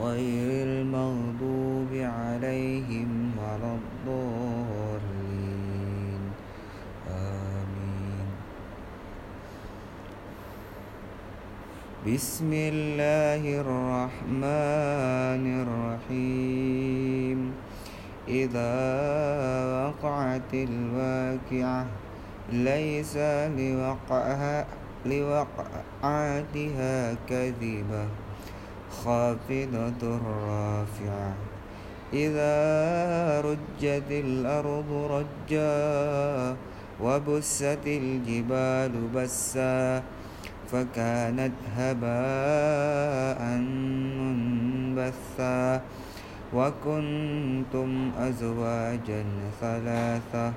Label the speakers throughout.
Speaker 1: غير المغضوب عليهم ولا الضالين. آمين. بسم الله الرحمن الرحيم. إذا وقعت الواقعة ليس لوقعها لوقعاتها كذبة. خافضة رافعة إذا رجت الأرض رجا وبست الجبال بسا فكانت هباء منبثا. وكنتم أزواجا ثلاثة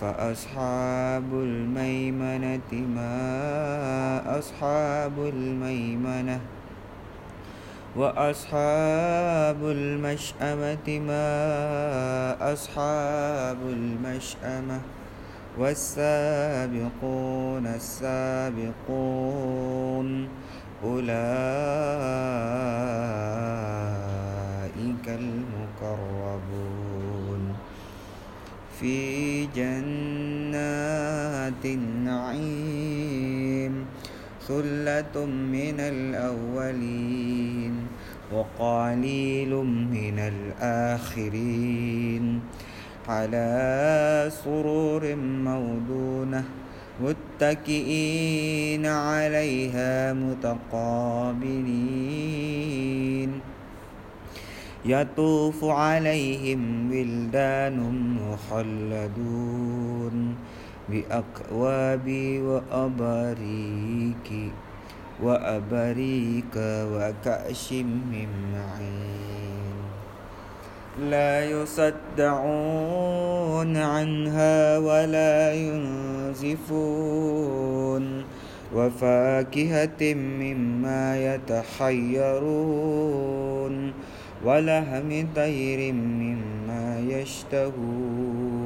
Speaker 1: فأصحاب الميمنة ما أصحاب الميمنة وأصحاب المشأمة ما أصحاب المشأمة والسابقون السابقون أولئك المقربون في جنات النعيم. ثلة من الأولين وقليل من الآخرين على سرور مودونة متكئين عليها متقابلين. يطوف عليهم ولدان مخلدون. بأكواب وأباريك وأباريك وكأش من معين. لا يصدعون عنها ولا ينزفون. وفاكهة مما يتحيرون. ولهم طير مما يشتهون.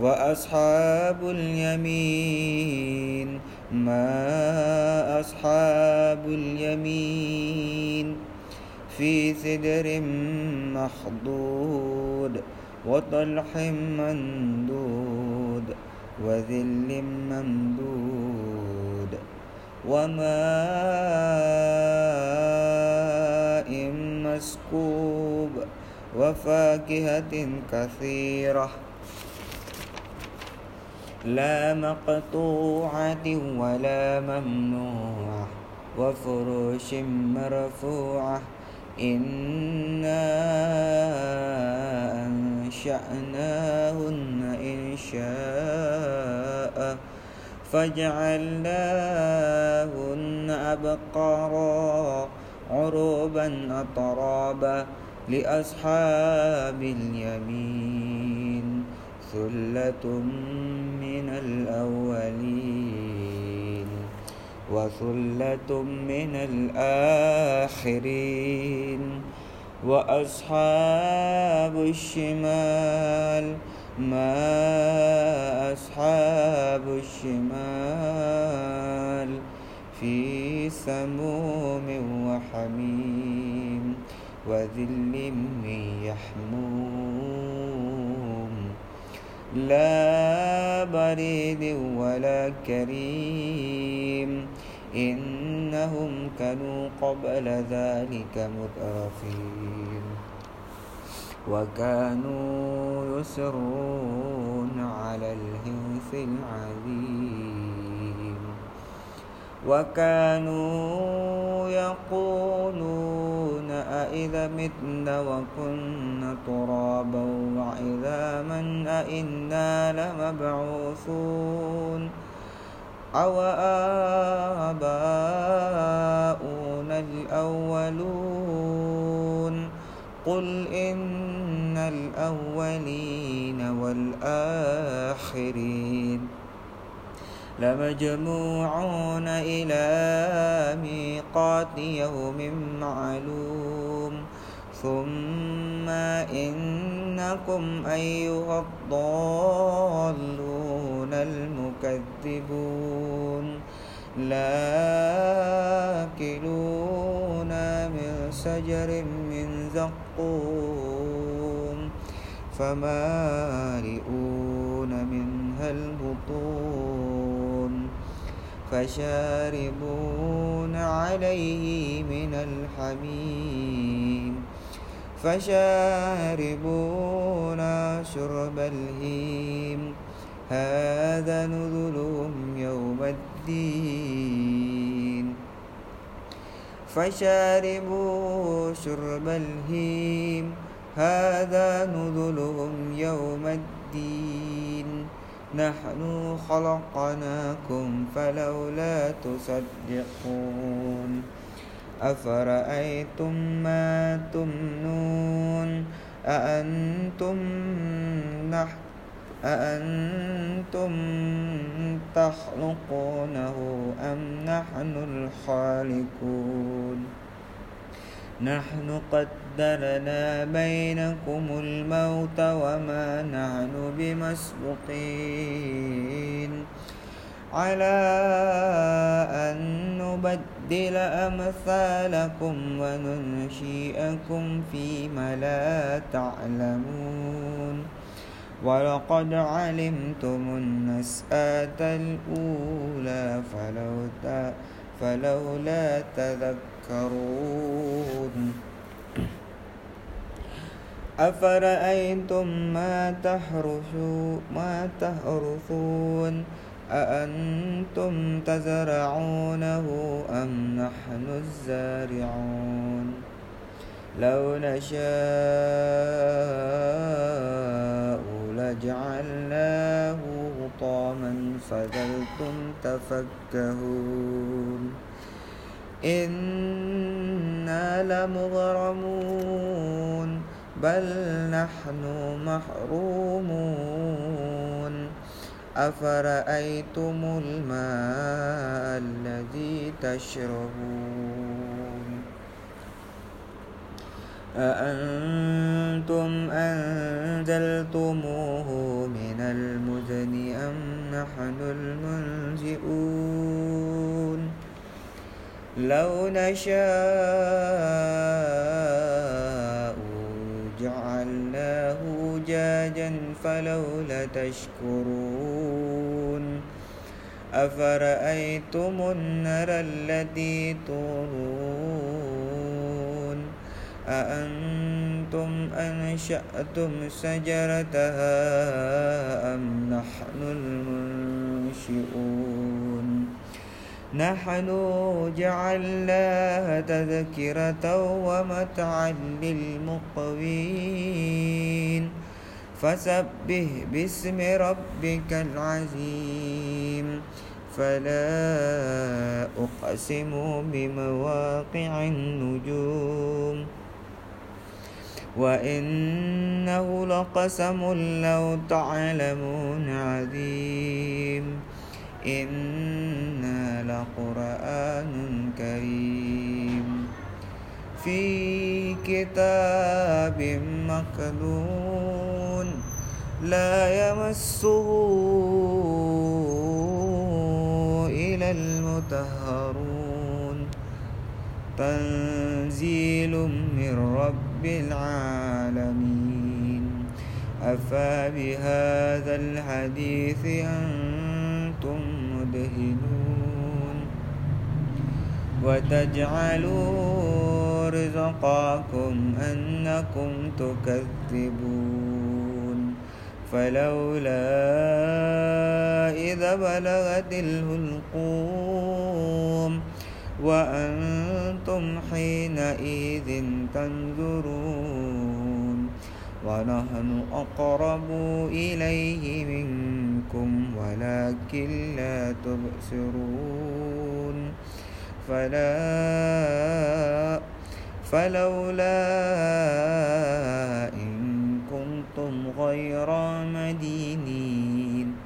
Speaker 1: وأصحاب اليمين ما أصحاب اليمين؟ في سدر مخضود وطلح مندود وذل ممدود وماء مسكوب وفاكهة كثيرة. لا مقطوعة ولا ممنوعة وفروش مرفوعة. إنا أنشأناهن إن شاء. فجعلناهن أبقارا عروبا أطرابا لأصحاب اليمين. ثلة من الأولين وثلة من الآخرين. وأصحاب الشمال ما أصحاب الشمال؟ في سموم وحميم وذل من يحموم. لا بريد ولا كريم. إنهم كانوا قبل ذلك مترفين. وكانوا يسرون على الهنث العظيم. وكانوا يقولون أئذا متنا وكنا ترابا وعظاما أئنا لمبعوثون أو آباؤنا الأولون قل إن الأولين والآخرين لمجموعون إلى ميقات يوم معلوم ثم إنكم أيها الضالون المكذبون لاكلون من شجر من زقوم فمالئون منها البطون فشاربون عليه من الحميم فشاربون شرب الهيم. هذا نزلهم يوم الدين. فشاربوا شرب الهيم. هذا نزلهم يوم الدين. نحن خلقناكم فلولا تصدقون. أفرأيتم ما تمنون؟ أأنتم نحن أأنتم تخلقونه أم نحن الخالقون؟ نحن قدرنا بينكم الموت وما نحن بمسبقين على أن نبدل أمثالكم وننشئكم فيما لا تعلمون. ولقد علمتم النسأة الأولى فلولا, فلولا تذكرون. أفرأيتم ما تحرثون ما تحرثون؟ أأنتم تزرعونه أم نحن الزارعون؟ لو نشاء لجعلناه حطاما فظلتم تفكهون. إنا لمغرمون بل نحن محرومون. أفرأيتم الماء الذي تشربون؟ أأنتم أنزلتموه من المزن أم نحن المنزئون؟ لو نشاء فلولا تشكرون أفرأيتم النار التي تورون أأنتم أنشأتم شجرتها أم نحن المنشئون نحن جعلناها تذكرة ومتعا للمقوين فسبح باسم ربك العظيم. فلا أقسم بمواقع النجوم. وإنه لقسم لو تعلمون عظيم. إنا لقرآن كريم. في كتاب مكنون. لا يمسه إلى المطهرون تنزيل من رب العالمين. أفبهذا الحديث أنتم مدهنون. وتجعلوا رزقكم أنكم تكذبون. فلولا إذا بلغت الهلقوم وأنتم حينئذ تنظرون ونحن أقرب إليه منكم ولكن لا تبصرون فلا فلولا إن كنتم غير مدينين.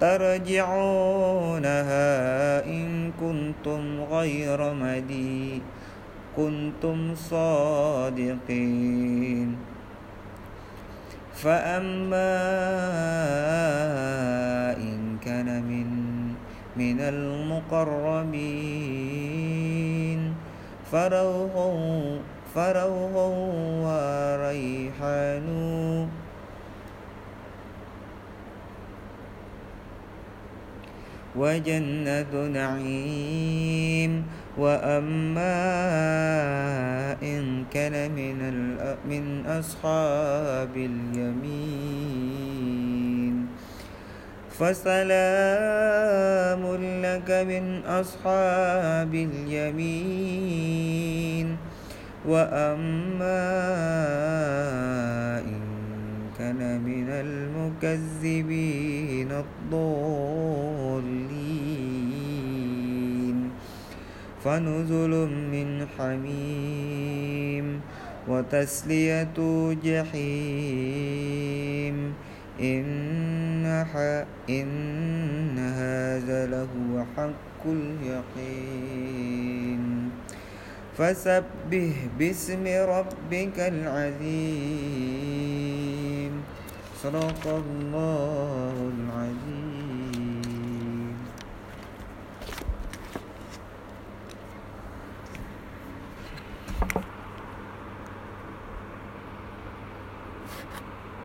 Speaker 1: ترجعونها إن كنتم غير مدين. كنتم صادقين. فأما إن كان من من المقربين فروح فروح وريحان وجنة نعيم وأما إن كان من من أصحاب اليمين. فسلام لك من أصحاب اليمين. وأما إن كان من المكذبين الضالين فنزل من حميم وتسلية جحيم إن, إن هذا لهو حق اليقين فسبح باسم ربك العظيم. صدق الله العظيم.